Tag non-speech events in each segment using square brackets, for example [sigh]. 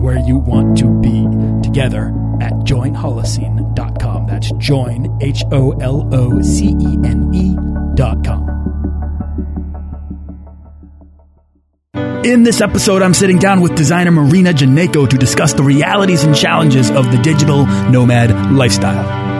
where you want to be together at joinholocene.com. That's join, H O L O C E N E.com. In this episode, I'm sitting down with designer Marina Janeiko to discuss the realities and challenges of the digital nomad lifestyle.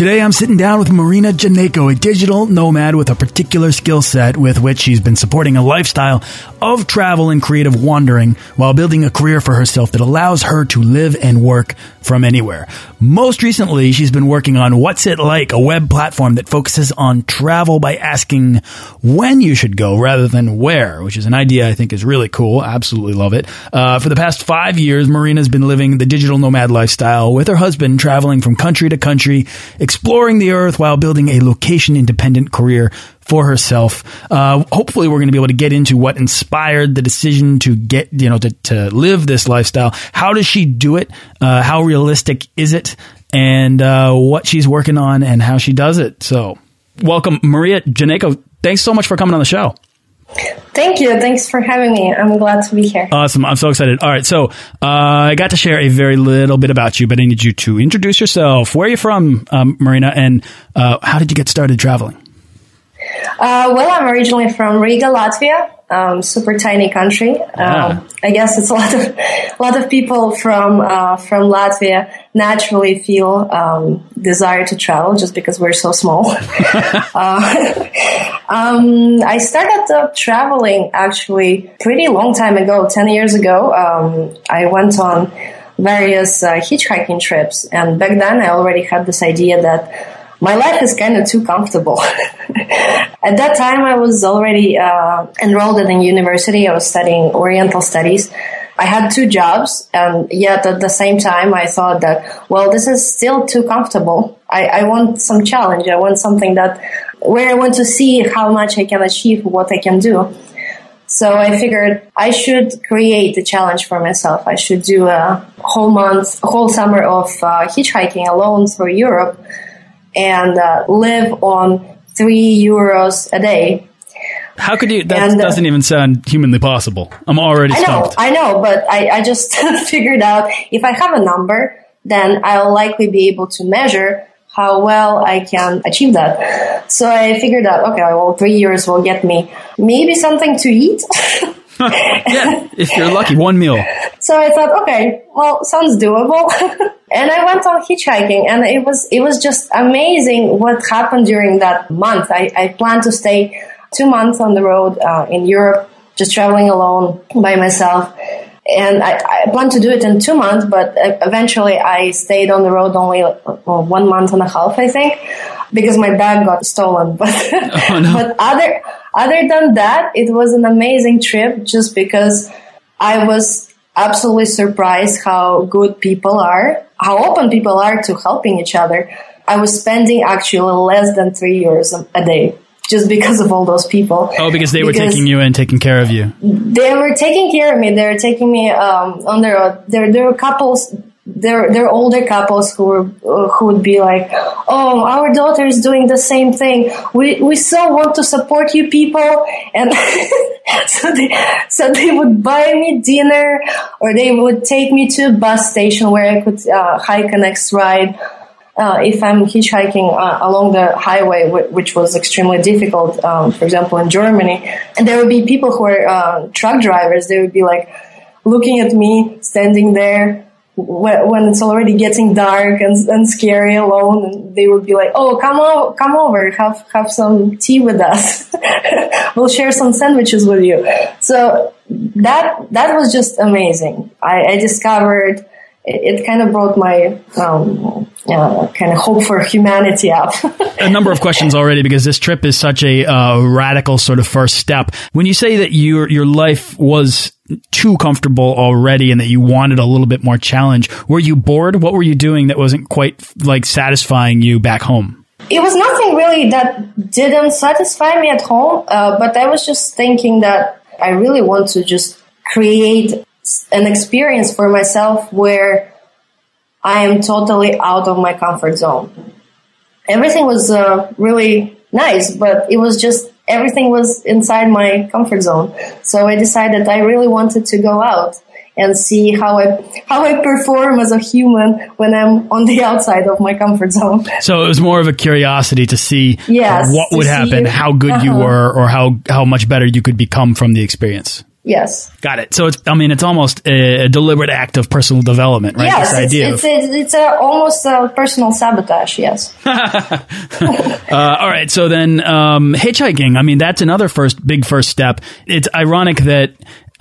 Today I'm sitting down with Marina Janeiko, a digital nomad with a particular skill set with which she's been supporting a lifestyle of travel and creative wandering while building a career for herself that allows her to live and work from anywhere. Most recently, she's been working on What's It Like, a web platform that focuses on travel by asking when you should go rather than where, which is an idea I think is really cool. Absolutely love it. Uh, for the past five years, Marina's been living the digital nomad lifestyle with her husband, traveling from country to country, exploring the earth while building a location independent career for herself. Uh, hopefully, we're going to be able to get into what inspired the decision to get, you know, to, to live this lifestyle. How does she do it? Uh, how realistic is it? And uh, what she's working on and how she does it. So, welcome, Maria Janeiko. Thanks so much for coming on the show. Thank you. Thanks for having me. I'm glad to be here. Awesome. I'm so excited. All right. So, uh, I got to share a very little bit about you, but I need you to introduce yourself. Where are you from, um, Marina? And uh, how did you get started traveling? Uh, well, I'm originally from Riga, Latvia. Um, super tiny country. Yeah. Um, I guess it's a lot of a lot of people from uh, from Latvia naturally feel um, desire to travel just because we're so small. [laughs] uh, um, I started uh, traveling actually pretty long time ago, ten years ago. Um, I went on various uh, hitchhiking trips, and back then I already had this idea that my life is kind of too comfortable. [laughs] At that time, I was already uh, enrolled in a university. I was studying Oriental Studies. I had two jobs, and yet at the same time, I thought that, well, this is still too comfortable. I, I want some challenge. I want something that where I want to see how much I can achieve, what I can do. So I figured I should create a challenge for myself. I should do a whole month, whole summer of uh, hitchhiking alone through Europe and uh, live on three euros a day. How could you? That And, uh, doesn't even sound humanly possible. I'm already I know, stumped. I know, but I, I just [laughs] figured out if I have a number, then I'll likely be able to measure how well I can achieve that. So I figured out, okay, well, three years will get me maybe something to eat. [laughs] [laughs] yeah, if you're lucky, one meal. So I thought, okay, well, sounds doable. [laughs] and I went on hitchhiking and it was, it was just amazing what happened during that month. I, I planned to stay two months on the road, uh, in Europe, just traveling alone by myself. And I, I planned to do it in two months, but uh, eventually I stayed on the road only uh, one month and a half, I think, because my bag got stolen. [laughs] But, Oh, no. but other, other than that, it was an amazing trip just because I was absolutely surprised how good people are, how open people are to helping each other. I was spending actually less than three years a day just because of all those people. Oh, because they were taking you in, taking care of you. They were taking care of me. They were taking me um, on the road. There, there were couples. There, there are older couples who were, who would be like, "Oh, our daughter is doing the same thing. We, we so want to support you people." And [laughs] so they, so they would buy me dinner, or they would take me to a bus station where I could uh, hike a next ride. Uh, if I'm hitchhiking uh, along the highway, wh- which was extremely difficult, um, for example, in Germany, and there would be people who are uh, truck drivers. They would be like looking at me standing there when it's already getting dark and, and scary alone and they would be like oh come on come over have have some tea with us. [laughs] We'll share some sandwiches with you. So that that was just amazing. I, I discovered it, it, kind of brought my um, kind of hope for humanity up. a [laughs] number of questions already because this trip is such a uh, radical sort of first step. When you say that your your life was too comfortable already and that you wanted a little bit more challenge. Were you bored? What were you doing that wasn't quite like satisfying you back home? It was nothing really that didn't satisfy me at home, uh, but I was just thinking that I really want to just create an experience for myself where I am totally out of my comfort zone. Everything was uh, really nice, but it was just everything was inside my comfort zone. So I decided I really wanted to go out and see how I how I perform as a human when I'm on the [laughs] outside of my comfort zone. So it was more of a curiosity to see yes, what would happen, how good uh -huh. you uh-huh. were, or how how much better you could become from the experience. Yes. Got it. So it's, I mean, it's almost a, a deliberate act of personal development, right? Yes, this idea it's, it's, it's, a, almost a personal sabotage, yes. [laughs] uh, all right. So then, um, hitchhiking, I mean, that's another first, big first step. It's ironic that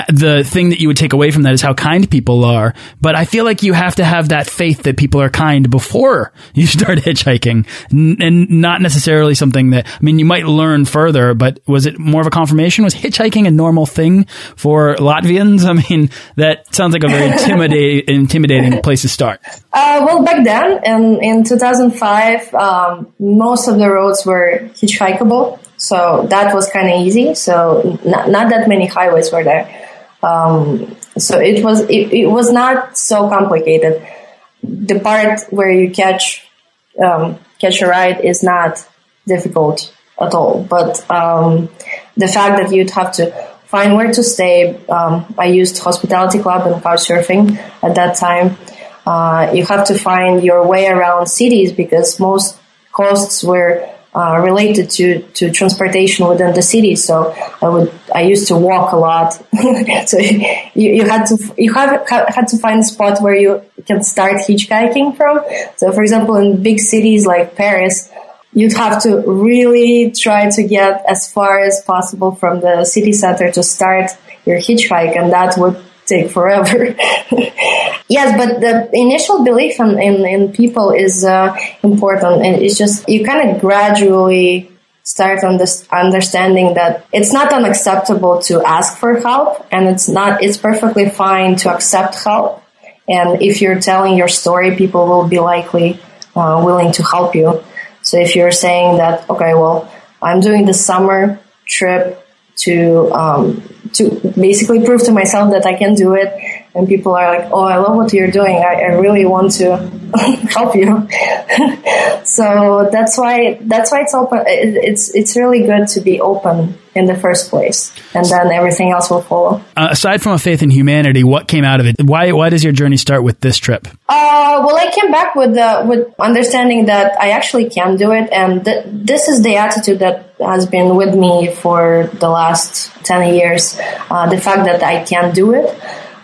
the thing that you would take away from that is how kind people are. But I feel like you have to have that faith that people are kind before you [laughs] start hitchhiking and not necessarily something that, I mean, you might learn further, but was it more of a confirmation? Was hitchhiking a normal thing for Latvians? [laughs] I mean, that sounds like a very intimidating, [laughs] intimidating place to start. Uh, well, back then, in, in 2005, um, most of the roads were hitchhikeable. So that was kind of easy. So not, not that many highways were there. Um, so it was it, it, was not so complicated. The part where you catch um, catch a ride is not difficult at all. But um, the fact that you'd have to find where to stay. Um, I used hospitality club and couchsurfing at that time. Uh, you have to find your way around cities because most costs were uh, related to, to transportation within the city. So I would, I used to walk a lot. [laughs] so you, you had to, you have, had to find a spot where you can start hitchhiking from. So for example, in big cities like Paris, you'd have to really try to get as far as possible from the city center to start your hitchhike. And that would take forever. [laughs] yes, but the initial belief in, in, in people is uh, important. And it's just, you kind of gradually start on this understanding that it's not unacceptable to ask for help and it's not, it's perfectly fine to accept help. And if you're telling your story, people will be likely uh, willing to help you. So if you're saying that, okay, well, I'm doing the summer trip to um, to basically prove to myself that I can do it. And people are like, "Oh, I love what you're doing. I, I really want to [laughs] help you." [laughs] so that's why that's why it's open. It, it's it's really good to be open in the first place, and then everything else will follow. Uh, aside from a faith in humanity, what came out of it? Why why does your journey start with this trip? Uh, well, I came back with the, with understanding that I actually can do it, and th- this is the attitude that has been with me for the last ten years. Uh, the fact that I can do it.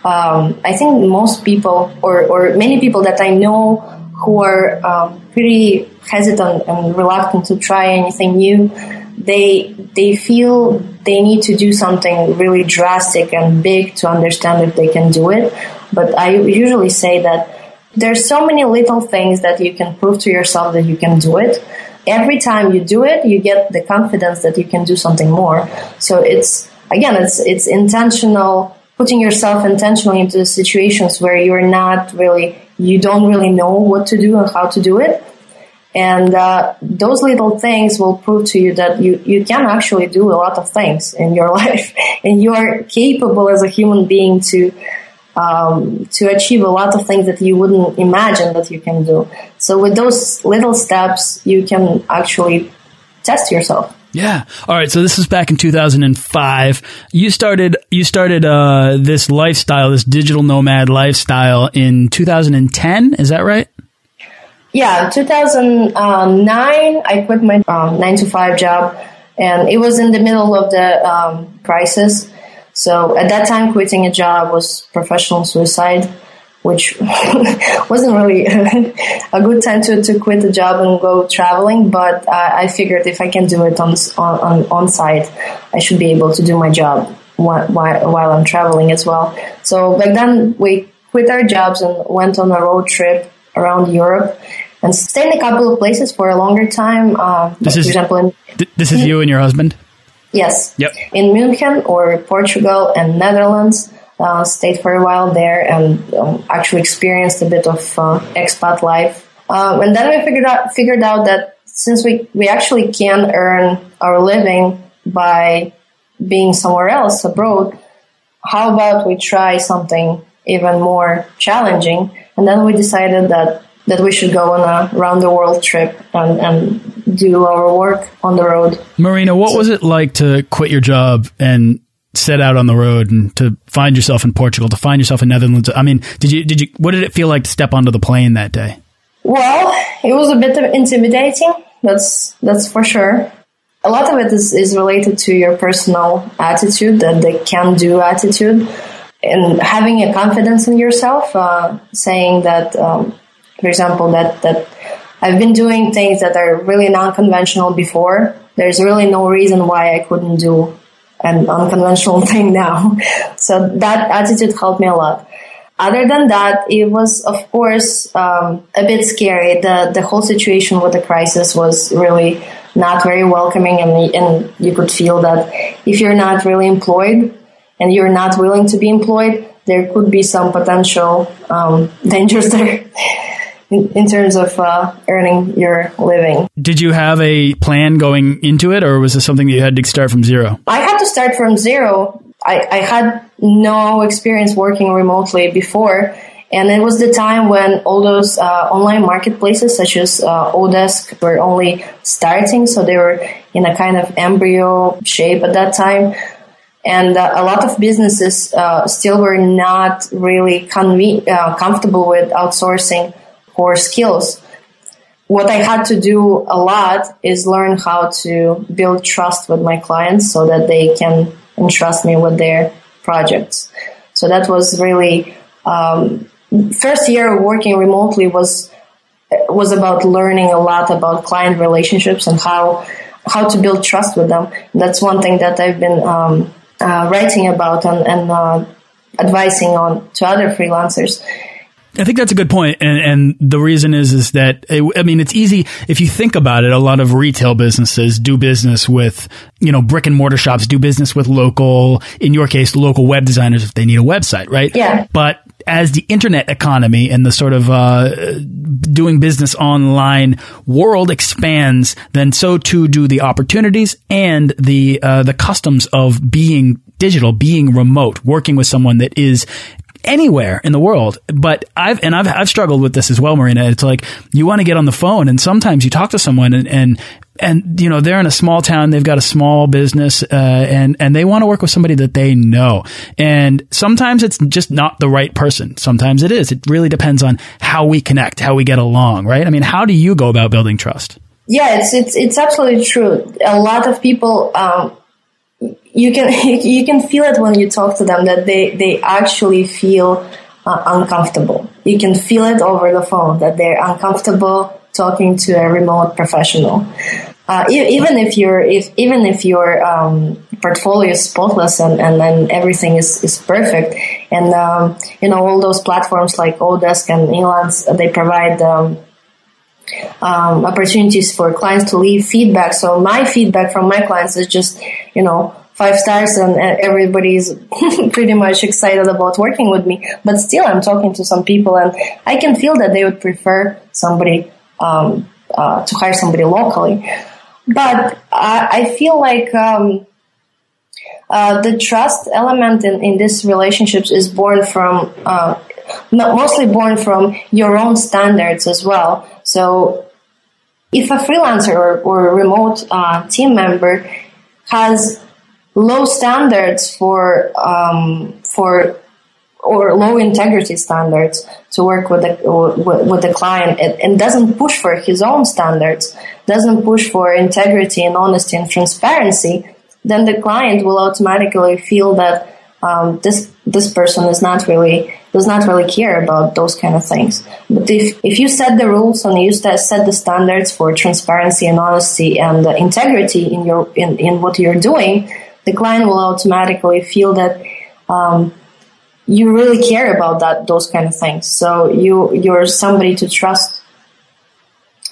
Um, I think most people, or or many people that I know who are um, pretty hesitant and reluctant to try anything new, they they feel they need to do something really drastic and big to understand if they can do it. But I usually say that there's so many little things that you can prove to yourself that you can do it. Every time you do it, you get the confidence that you can do something more. So it's again, it's it's intentional, putting yourself intentionally into situations where you're not really, you don't really know what to do and how to do it and uh, those little things will prove to you that you, you can actually do a lot of things in your [laughs] life, and you are capable as a human being to um, to achieve a lot of things that you wouldn't imagine that you can do. So with those little steps, you can actually test yourself. Yeah. All right. So this is back in 2005. You started you started uh, this lifestyle, this digital nomad lifestyle in 2010. Is that right? Yeah, 2009, I quit my um, nine to five job, and it was in the middle of the um, crisis. So at that time, quitting a job was professional suicide. Which [laughs] wasn't really [laughs] a good time to, to quit the job and go traveling. But uh, I figured if I can do it on, on, on site, I should be able to do my job while, while I'm traveling as well. So back then we quit our jobs and went on a road trip around Europe and stayed in a couple of places for a longer time. Uh, this is, for example, in, th- this is you and your husband? Yes. Yep. In München or Portugal and Netherlands. Uh, stayed for a while there and um, actually experienced a bit of uh, expat life. Um, and then we figured out figured out that since we we actually can earn our living by being somewhere else abroad, how about we try something even more challenging? And then we decided that that we should go on a round the world trip and, and do our work on the road. Marina, what so, was it like to quit your job and set out on the road and to find yourself in Portugal, to find yourself in Netherlands? I mean, did you did you what did it feel like to step onto the plane that day? Well, it was a bit intimidating. That's that's for sure. A lot of it is, is related to your personal attitude, that the can do attitude, and having a confidence in yourself, uh, saying that um, for example, that, that I've been doing things that are really non-conventional before. There's really no reason why I couldn't do an unconventional [laughs] thing now. So that attitude helped me a lot. Other than that, it was, of course, um, a bit scary. The, the whole situation with the crisis was really not very welcoming and, and you could feel that if you're not really employed and you're not willing to be employed, there could be some potential um, [laughs] dangers there in, in terms of uh, earning your living. Did you have a plan going into it, or was this something that you had to start from zero? I had to start from zero. I, I had no experience working remotely before. And it was the time when all those uh, online marketplaces, such as uh, Odesk, were only starting. So they were in a kind of embryo shape at that time. And uh, a lot of businesses uh, still were not really conve- uh, comfortable with outsourcing core skills. What I had to do a lot is learn how to build trust with my clients so that they can entrust me with their projects. So that was really um, first year working remotely was was about learning a lot about client relationships and how how to build trust with them. That's one thing that I've been um, uh, writing about and, and uh, advising on to other freelancers I think that's a good point, and and the reason is is that I mean it's easy if you think about it. A lot of retail businesses do business with you know brick and mortar shops, do business with local, in your case, local web designers if they need a website, right? Yeah. But as the internet economy and the sort of uh, doing business online world expands, then so too do the opportunities and the uh, the customs of being digital, being remote, working with someone that is anywhere in the world. But I've, and I've, I've struggled with this as well, Marina. It's like you want to get on the phone and sometimes you talk to someone and, and, and you know they're in a small town they've got a small business uh, and and they want to work with somebody that they know. And sometimes it's just not the right person. Sometimes it is. It really depends on how we connect how we get along right? I mean how do you go about building trust? Yeah it's it's it's absolutely true. A lot of people um, you can [laughs] you can feel it when you talk to them that they they actually feel uh, uncomfortable. You can feel it over the phone that they're uncomfortable talking to a remote professional. Uh, even if your if even if your um, portfolio is spotless and, and, everything is, is perfect, and um, you know all those platforms like Odesk and Elance, they provide um, um, opportunities for clients to leave feedback. So my feedback from my clients is just, you know, five stars and everybody's [laughs] pretty much excited about working with me. But still, I'm talking to some people and I can feel that they would prefer somebody, um, uh, to hire somebody locally. But I, I feel like, um, uh, the trust element in, in these relationships is born from, uh, mostly born from your own standards as well. So if a freelancer or, or remote uh, team member has low standards for um, for or low integrity standards to work with the with, with the client and, and, doesn't push for his own standards, doesn't push for integrity and honesty and transparency, then the client will automatically feel that um, this this person is not really does not really care about those kind of things. But if, if you set the rules and you set the standards for transparency and honesty and integrity in your in, in what you're doing, the client will automatically feel that um, you really care about that those kind of things. So you you're somebody to trust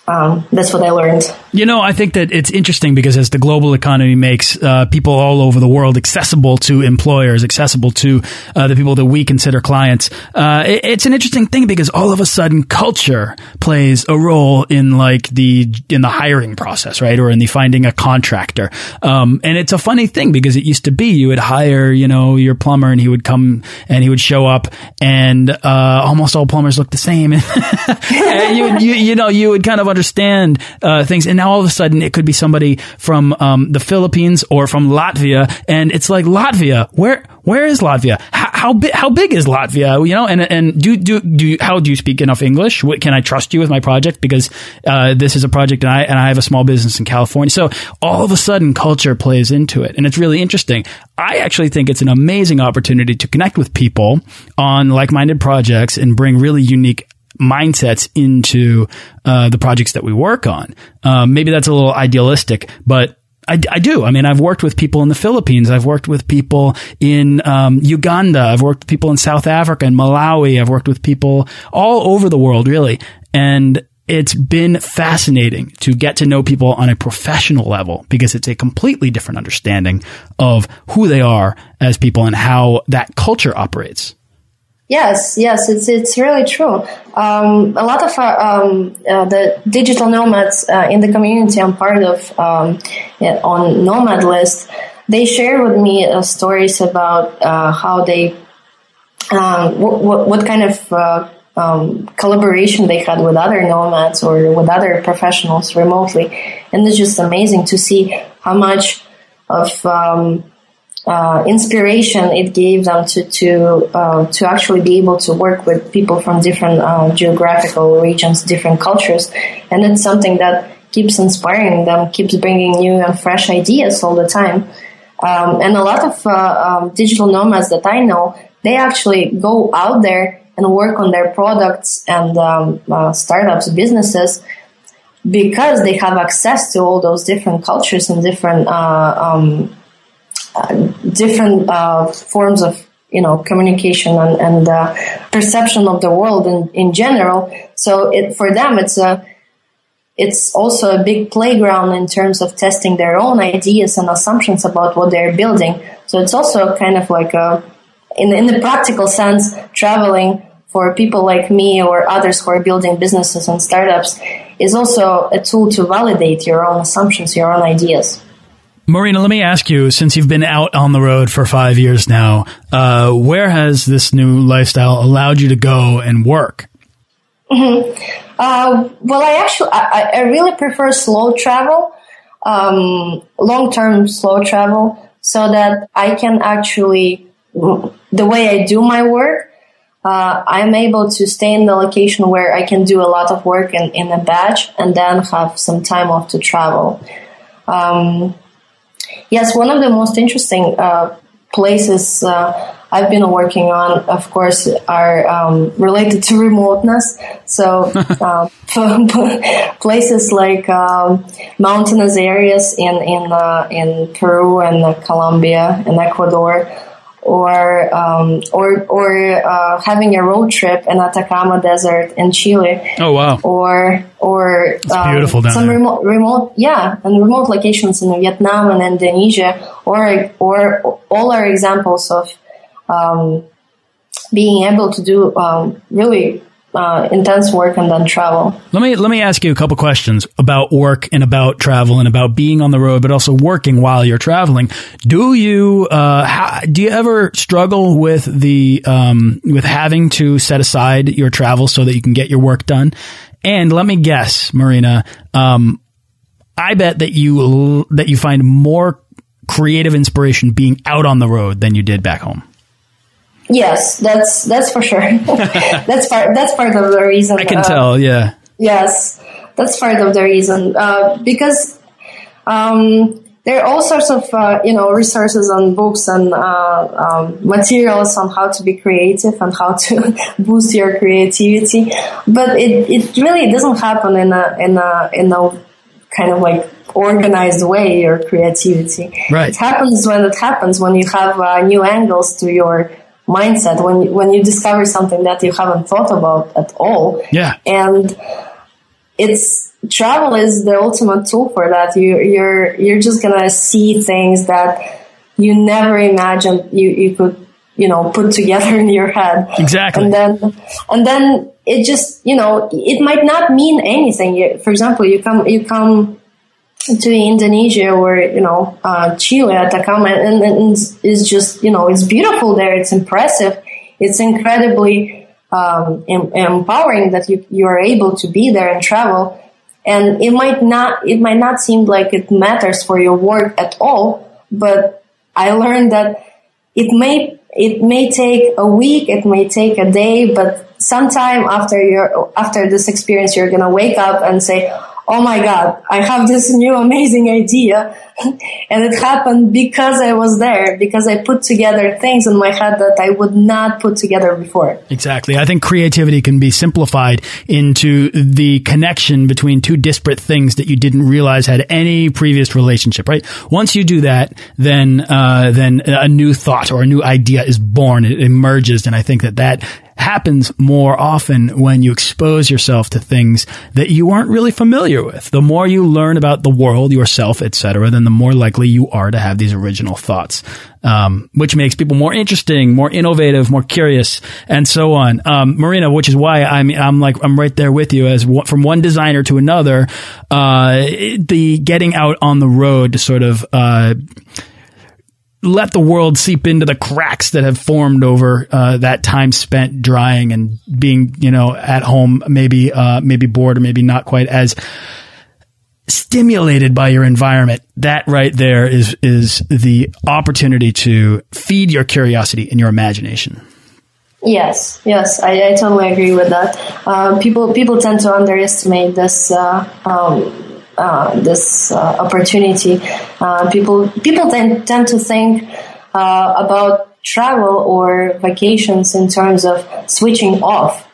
um, that's what I learned. You know, I think that it's interesting because as the global economy makes uh, people all over the world accessible to employers, accessible to uh, the people that we consider clients, uh, it, it's an interesting thing because all of a sudden culture plays a role in like the in the hiring process, right, or in the finding a contractor. Um, and it's a funny thing because it used to be you would hire, you know, your plumber and he would come and he would show up, and uh, almost all plumbers look the same, [laughs] and you, you you know you would kind of understand uh, things. And now all of a sudden it could be somebody from um, the Philippines or from Latvia, and it's like Latvia. Where where is Latvia? How, how big how big is Latvia? You know, and and do do do how do you speak enough English? What, can I trust you with my project because uh, this is a project and I and I have a small business in California. So all of a sudden culture plays into it, and it's really interesting. I actually think it's an amazing opportunity to connect with people on like minded projects and bring really unique mindsets into uh, the projects that we work on. Um, maybe that's a little idealistic, but I, I, do. I mean, I've worked with people in the Philippines. I've worked with people in um, Uganda. I've worked with people in South Africa and Malawi. I've worked with people all over the world, really. And it's been fascinating to get to know people on a professional level because it's a completely different understanding of who they are as people and how that culture operates. Yes, yes, it's it's really true. Um, a lot of uh, um, uh, the digital nomads uh, in the community I'm part of um, yeah, on Nomad List, they share with me uh, stories about uh, how they, um, what, what kind of uh, um, collaboration they had with other nomads or with other professionals remotely, and it's just amazing to see how much of um, uh, inspiration it gave them to to uh, to actually be able to work with people from different uh, geographical regions, different cultures, and it's something that keeps inspiring them, keeps bringing new and fresh ideas all the time. Um, and a lot of uh, um, digital nomads that I know, they actually go out there and work on their products and um, uh, startups, businesses because they have access to all those different cultures and different uh, different uh, forms of you know communication and, and uh, perception of the world in, in general. So it for them it's a it's also a big playground in terms of testing their own ideas and assumptions about what they're building. So it's also kind of like a in in the practical sense traveling for people like me or others who are building businesses and startups is also a tool to validate your own assumptions, your own ideas. Marina, let me ask you, since you've been out on the road for five years now, uh, where has this new lifestyle allowed you to go and work? Mm-hmm. Uh, well, I actually, I, I, really prefer slow travel, um, long-term slow travel, so that I can actually, the way I do my work, uh, I'm able to stay in the location where I can do a lot of work in, in a batch and then have some time off to travel. Um, Yes, one of the most interesting uh, places uh, I've been working on, of course, are um, related to remoteness. So uh, [laughs] [laughs] places like um, mountainous areas in in uh, in Peru and Colombia and Ecuador or um, or or uh, having a road trip in Atacama Desert in Chile. Oh wow! Or or um, beautiful down some there. remote remote yeah and remote locations in Vietnam and Indonesia. Or or all are examples of um, being able to do um, really uh, intense work and then travel. Let me let me ask you a couple questions about work and about travel and about being on the road, but also working while you're traveling. Do you uh, do you ever struggle with the um, with having to set aside your travel so that you can get your work done? And let me guess, Marina, um, I bet that you that you find more creative inspiration being out on the road than you did back home. Yes, that's that's for sure. [laughs] that's part that's part of the reason. I can uh, tell. Yeah. Yes, that's part of the reason uh, because um, there are all sorts of uh, you know resources and books and uh, um, materials on how to be creative and how to [laughs] boost your creativity but it, it really doesn't happen in a in a in a kind of like organized way your creativity right it happens when it happens when you have uh, new angles to your mindset when you, when you discover something that you haven't thought about at all yeah and it's travel is the ultimate tool for that. You, you're you're just gonna see things that you never imagined you, you could you know put together [laughs] in your head. Exactly. And then and then it just you know it might not mean anything. For example, you come you come to Indonesia or you know uh, Chile, Atacama, and, and it's just you know it's beautiful there. It's impressive. It's incredibly um, em- empowering that you you are able to be there and travel and it might not it might not seem like it matters for your work at all but i learned that it may it may take a week it may take a day but sometime after your after this experience you're going to wake up and say oh my God, I have this new amazing idea. [laughs] and it happened because I was there, because I put together things in my head that I would not put together before. Exactly. I think creativity can be simplified into the connection between two disparate things that you didn't realize had any previous relationship, right? Once you do that, then, uh, then a new thought or a new idea is born. It emerges. And I think that that happens more often when you expose yourself to things that you aren't really familiar with. The more you learn about the world, yourself, etc., then the more likely you are to have these original thoughts, um, which makes people more interesting, more innovative, more curious, and so on. Um, Marina, which is why I'm I'm like I'm right there with you as from one designer to another. Uh, the getting out on the road to sort of. Uh, let the world seep into the cracks that have formed over uh, that time spent drying and being, you know, at home, maybe uh, maybe bored or maybe not quite as stimulated by your environment. That right there is is the opportunity to feed your curiosity and your imagination. Yes, yes, I, I totally agree with that. Uh, people people tend to underestimate this uh, um, uh, this uh, opportunity. Uh, people people tend, tend to think uh, about travel or vacations in terms of switching off.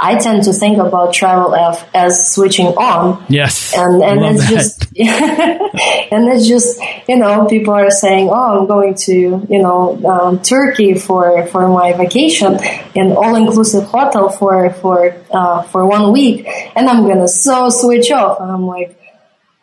I tend to think about travel as, as switching on. Yes, and and it's that. just [laughs] and it's just you know people are saying, oh, I'm going to you know um, Turkey for for my vacation in all inclusive hotel for for uh, for one week, and I'm gonna so switch off, and I'm like,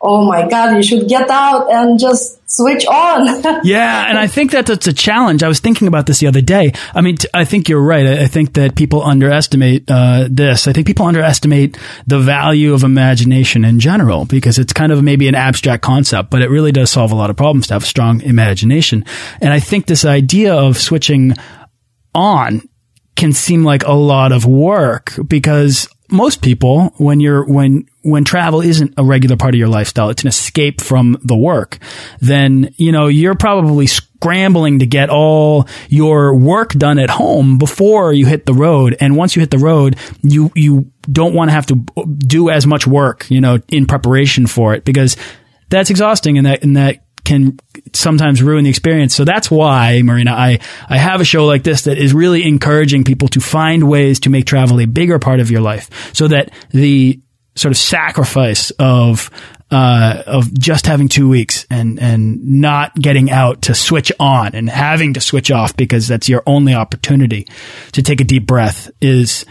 oh my god, you should get out and just switch on. [laughs] yeah, and I think that that's a challenge. I was thinking about this the other day. I mean, I think you're right. I, think that people underestimate uh, this. I think people underestimate the value of imagination in general because it's kind of maybe an abstract concept, but it really does solve a lot of problems to have strong imagination. And I think this idea of switching on can seem like a lot of work because most people, when you're, when, when travel isn't a regular part of your lifestyle, it's an escape from the work, then, you know, you're probably scrambling to get all your work done at home before you hit the road. And once you hit the road, you, you don't want to have to do as much work, you know, in preparation for it because that's exhausting and that, and that can sometimes ruin the experience. So that's why, Marina, I, I have a show like this that is really encouraging people to find ways to make travel a bigger part of your life so that the sort of sacrifice of uh, of just having two weeks and and not getting out to switch on and having to switch off because that's your only opportunity to take a deep breath is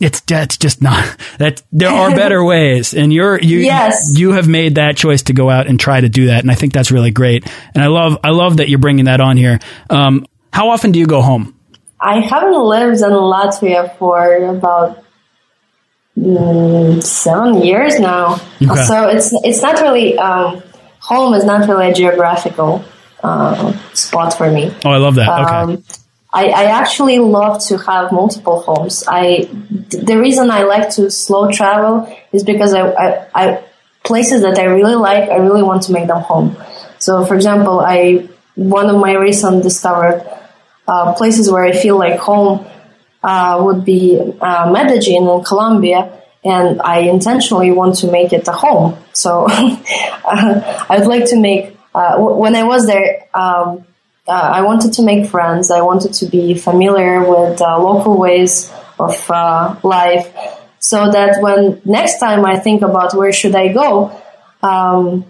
it's that's just not that there are better [laughs] ways. And you're you yes. you have made that choice to go out and try to do that. And I think that's really great. And I love I love that you're bringing that on here. Um, how often do you go home? I haven't lived in Latvia for about mm, seven years now. Okay. so it's it's not really um, home is not really a geographical uh, spot for me. Oh I love that. Okay. Um, I, I, actually love to have multiple homes. I the reason I like to slow travel is because I, I, I places that I really like, I really want to make them home. So, for example, I one of my recent discovered uh, places where I feel like home uh, would be uh, Medellin in Colombia, and I intentionally want to make it a home. So, [laughs] I'd like to make uh, when I was there, um, uh, I wanted to make friends. I wanted to be familiar with uh, local ways of uh, life, so that when next time I think about where should I go, um,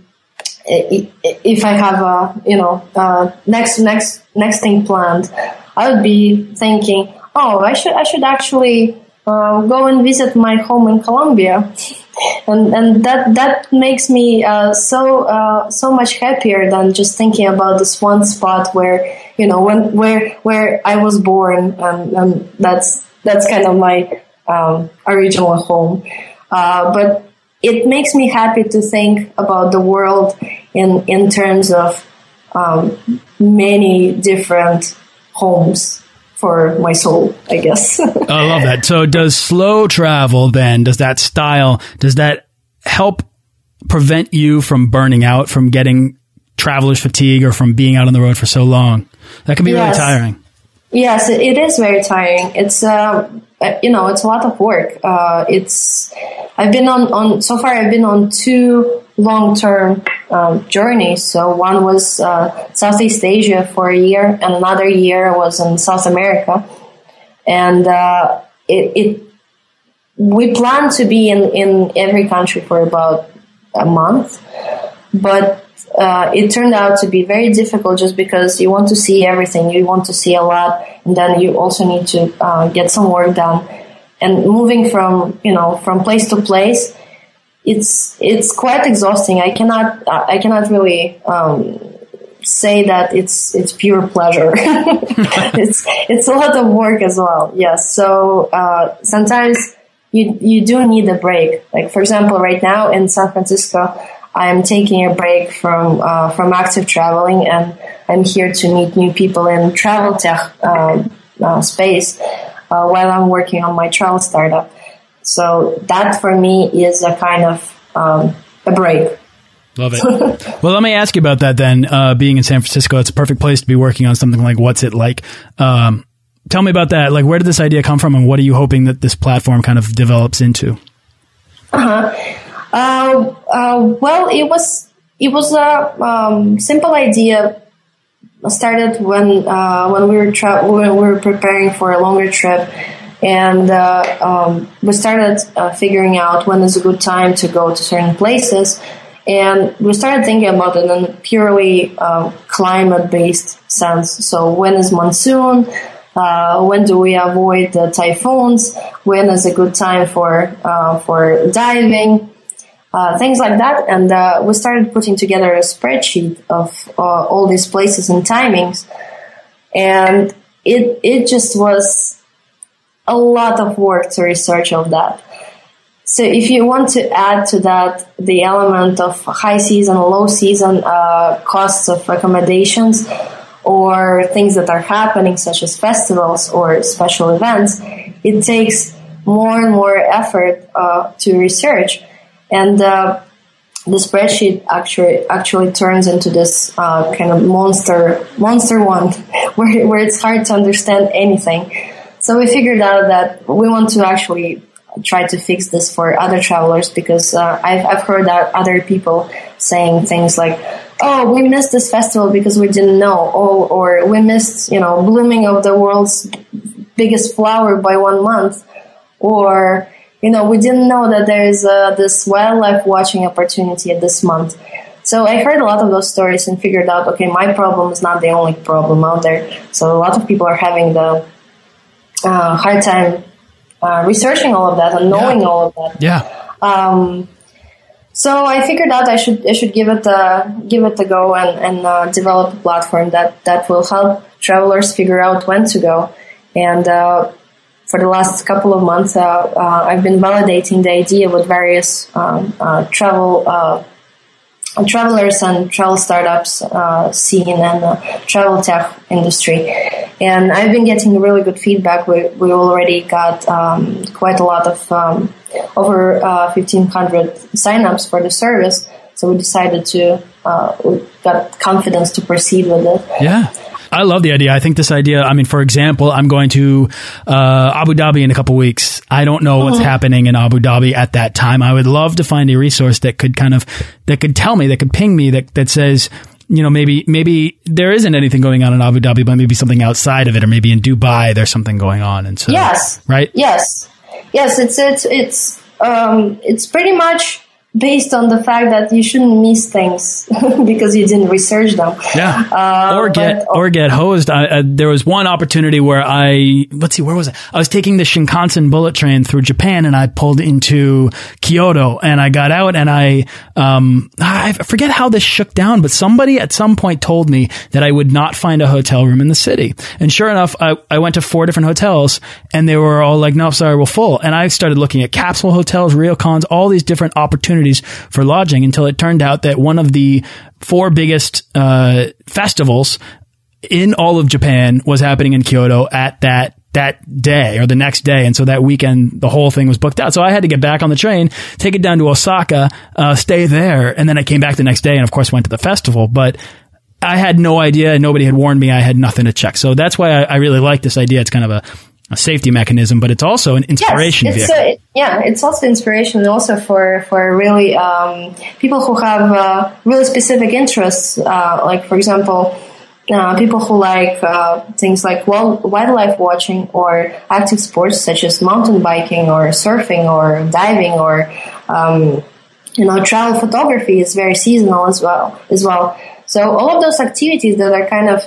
if I have a you know uh, next next next thing planned, I would be thinking, oh, I should I should actually uh, go and visit my home in Colombia. and and that that makes me uh, so uh, so much happier than just thinking about this one spot where you know when where where I was born and, and that's that's kind of my um, original home. Uh, but it makes me happy to think about the world in in terms of um, many different homes for my soul, I guess. [laughs] I love that. So does slow travel then, does that style, does that help prevent you from burning out, from getting traveler's fatigue or from being out on the road for so long? That can be yes. really tiring. Yes, it is very tiring. It's, uh, you know, it's a lot of work. Uh, it's, I've been on, on, so far I've been on two long-term um, journeys. So one was uh, Southeast Asia for a year, and another year was in South America. And uh, it, it, we plan to be in in every country for about a month, but uh, it turned out to be very difficult just because you want to see everything, you want to see a lot, and then you also need to uh, get some work done. And moving from you know from place to place it's it's quite exhausting. I cannot I cannot really um, say that it's it's pure pleasure. [laughs] it's it's a lot of work as well. Yes. So uh, sometimes you you do need a break. Like for example, right now in San Francisco, I'm taking a break from uh, from active traveling, and I'm here to meet new people in travel tech um, uh, space uh, while I'm working on my travel startup. So that for me is a kind of um, a break. Love it. [laughs] well, let me ask you about that then. Uh, being in San Francisco, it's a perfect place to be working on something like What's It Like? Um, tell me about that. Like, where did this idea come from, and what are you hoping that this platform kind of develops into? Uh-huh. Uh, uh, well, it was it was a um, simple idea. Started when uh, when we were when we were preparing for a longer trip and uh, um, we started uh, figuring out when is a good time to go to certain places. And we started thinking about it in a purely uh, climate-based sense. So when is monsoon? Uh, when do we avoid the typhoons? When is a good time for uh, for diving? Uh, things like that. And we started putting together a spreadsheet of all these places and timings. And it it just was a lot of work to research of that. So if you want to add to that the element of high season, low season, uh, costs of accommodations, or things that are happening, such as festivals or special events, it takes more and more effort uh, to research. And uh, the spreadsheet actually actually turns into this uh, kind of monster monster one, [laughs] where where it's hard to understand anything. So we figured out that we want to actually try to fix this for other travelers because uh, I've, I've heard other people saying things like, oh, we missed this festival because we didn't know, or, or we missed, you know, blooming of the world's biggest flower by one month, or, you know, we didn't know that there is uh, this wildlife watching opportunity this month. So I heard a lot of those stories and figured out, okay, my problem is not the only problem out there. So a lot of people are having the uh, hard time uh, researching all of that and knowing yeah. all of that. Yeah. Um, so I figured out I should I should give it a give it a go and and uh, develop a platform that that will help travelers figure out when to go. And uh, for the last couple of months, uh, uh, I've been validating the idea with various um, travel travelers and travel startups uh, scene and the travel tech industry. And I've been getting really good feedback. We, we already got um, quite a lot of um, over uh, 1,500 signups for the service. So we decided to, uh, we got confidence to proceed with it. Yeah. I love the idea. I think this idea, I mean, for example, I'm going to uh, Abu Dhabi in a couple weeks. I don't know what's mm-hmm. happening in Abu Dhabi at that time. I would love to find a resource that could kind of, that could tell me, that could ping me, that, that says, you know, maybe maybe there isn't anything going on in Abu Dhabi, but maybe something outside of it, or maybe in Dubai there's something going on. And so, yes, right, yes, yes, it's it's it's um, it's pretty much based on the fact that you shouldn't miss things [laughs] because you didn't research them. Yeah, uh, or get but, or get hosed. I, uh, there was one opportunity where I let's see, where was it? I was taking the Shinkansen bullet train through Japan, and I pulled into Kyoto, and I got out, and I um I forget how this shook down, but somebody at some point told me that I would not find a hotel room in the city, and sure enough, I I went to four different hotels, and they were all like, no, sorry, we're full, and I started looking at capsule hotels, ryokans, all these different opportunities opportunities for lodging until it turned out that one of the four biggest uh, festivals in all of Japan was happening in Kyoto at that that day or the next day. And so that weekend, the whole thing was booked out. So I had to get back on the train, take it down to Osaka, uh, stay there. And then I came back the next day and of course went to the festival. But I had no idea. Nobody had warned me. I had nothing to check. So that's why I, I really like this idea. It's kind of a a safety mechanism, but it's also an inspiration yes, it's. A, yeah, it's also inspiration also for for really um, people who have uh, really specific interests. Uh, like for example, uh, people who like uh, things like wildlife watching or active sports such as mountain biking or surfing or diving or um, you know travel photography is very seasonal as well as well. So all of those activities that are kind of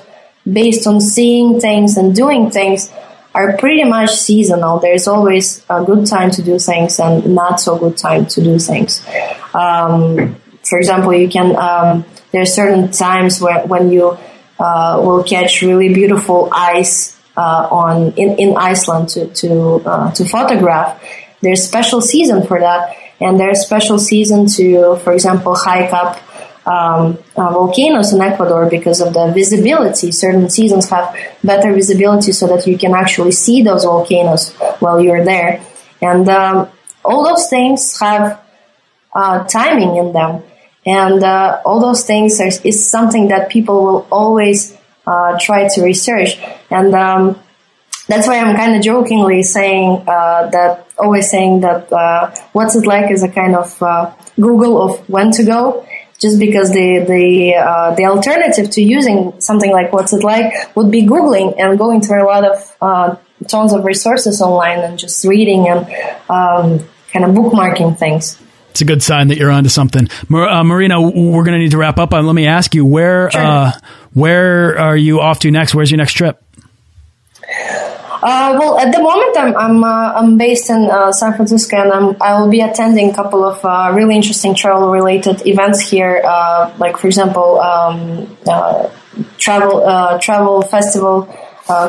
based on seeing things and doing things are pretty much seasonal. There's always a good time to do things and not so good time to do things. Um, for example, you can, um, there are certain times where, when you uh, will catch really beautiful ice uh, on in, in Iceland to to uh, to photograph. There's special season for that, and there's special season to, for example, hike up um, uh, volcanoes in Ecuador because of the visibility. Certain seasons have better visibility so that you can actually see those volcanoes while you're there. And um, all those things have uh, timing in them. And uh, all those things are, is something that people will always uh, try to research. And um, that's why I'm kind of jokingly saying uh, that, always saying that uh, what's it like is a kind of Google of when to go just because the the uh, the alternative to using something like what's it like would be googling and going through a lot of uh, tons of resources online and just reading and um, kind of bookmarking things. It's a good sign that you're onto something, uh, Marina. We're going to need to wrap up. And let me ask you where sure. Uh, where are you off to next? Where's your next trip? Uh, well, at the moment, I'm I'm, uh, I'm based in uh, San Francisco, and I'm, I will be attending a couple of uh, really interesting travel-related events here. Uh, like, for example, um, uh, travel travel festival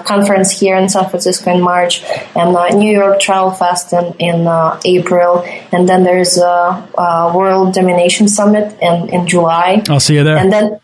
conference here in San Francisco in March, and New York Travel Fest in in April, and then there's a, a, World Domination Summit in in July. I'll see you there. And then.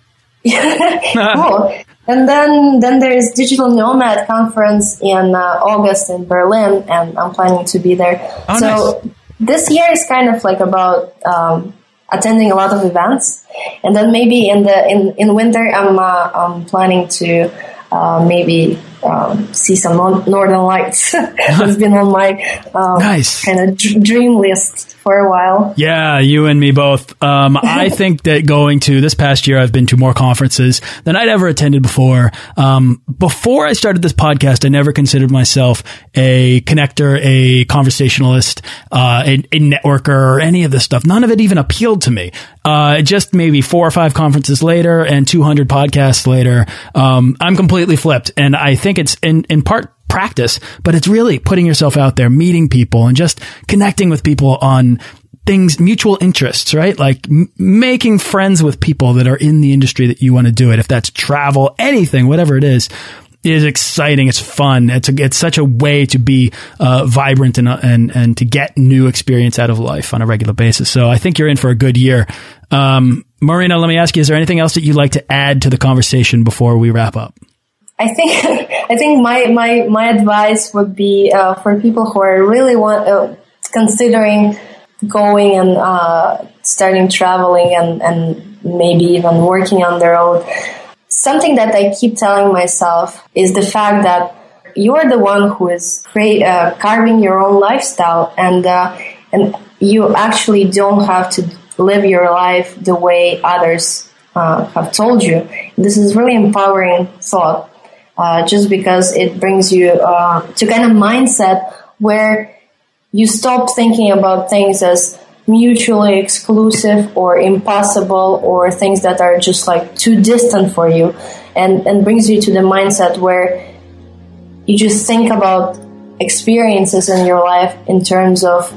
[laughs] [laughs] cool. And then, then there's Digital Nomad Conference in uh, August in Berlin, and I'm planning to be there. Oh, so nice. this year is kind of like about um, attending a lot of events, and then maybe in the in in winter, I'm uh, I'm planning to uh, maybe um, see some northern lights. [laughs] it's been on my um, nice kind of dream list for a while. Yeah, you and me both. Um, I [laughs] think that going to this past year, I've been to more conferences than I'd ever attended before. Um, before I started this podcast, I never considered myself a connector, a conversationalist, uh, a, a, networker, or any of this stuff. None of it even appealed to me. Uh, just maybe four or five conferences later and 200 podcasts later, um, I'm completely flipped. And I think it's in, in part practice, but it's really putting yourself out there, meeting people and just connecting with people on things, mutual interests, right? Like making friends with people that are in the industry that you want to do it. If that's travel, anything, whatever it is, is exciting. It's fun. It's a, it's such a way to be uh, vibrant and, and and to get new experience out of life on a regular basis. So I think you're in for a good year. Um, Marina, let me ask you: Is there anything else that you'd like to add to the conversation before we wrap up? I think [laughs] I think my my my advice would be uh, for people who are really want uh, considering going and uh, starting traveling and and maybe even working on their own. Something that I keep telling myself is the fact that you're the one who is create, uh, carving your own lifestyle, and uh, and you actually don't have to live your life the way others uh, have told you. This is really empowering thought, uh, just because it brings you uh, to kind of mindset where you stop thinking about things as mutually exclusive or impossible or things that are just like too distant for you and, and brings you to the mindset where you just think about experiences in your life in terms of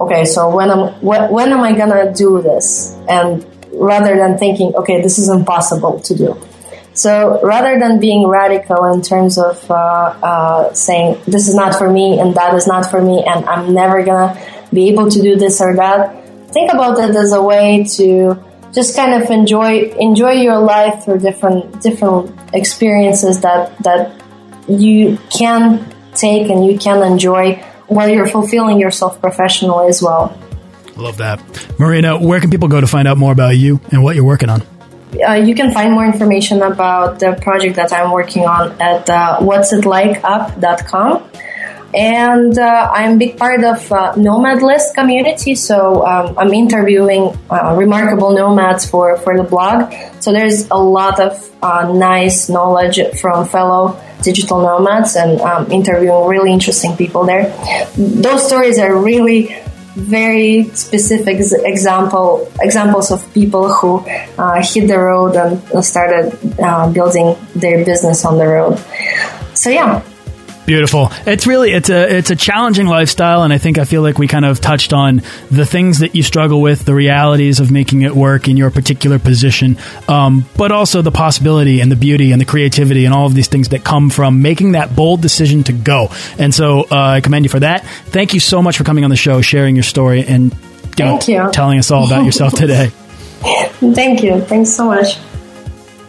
okay so when am when, when am i gonna do this? And rather than thinking okay this is impossible to do so rather than being radical in terms of uh, uh, saying this is not for me and that is not for me and i'm never gonna be able to do this or that think about it as a way to just kind of enjoy enjoy your life through different different experiences that that you can take and you can enjoy while you're fulfilling yourself professionally as well. Love that. Marina, where can people go to find out more about you and what you're working on? Uh, you can find more information about the project that I'm working on at uh, whatsitlikeup.com. And uh, I'm a big part of uh, Nomad List community, so um, I'm interviewing uh, remarkable nomads for, for the blog. So there's a lot of uh, nice knowledge from fellow digital nomads and um, interviewing really interesting people there. Those stories are really very specific example examples of people who uh, hit the road and started uh, building their business on the road. So yeah, Beautiful. It's really it's a it's a challenging lifestyle, and I think I feel like we kind of touched on the things that you struggle with, the realities of making it work in your particular position, um, but also the possibility and the beauty and the creativity and all of these things that come from making that bold decision to go. And so uh, I commend you for that. Thank you so much for coming on the show, sharing your story, and Thank you. telling us all about yourself [laughs] today. Thank you. Thanks so much.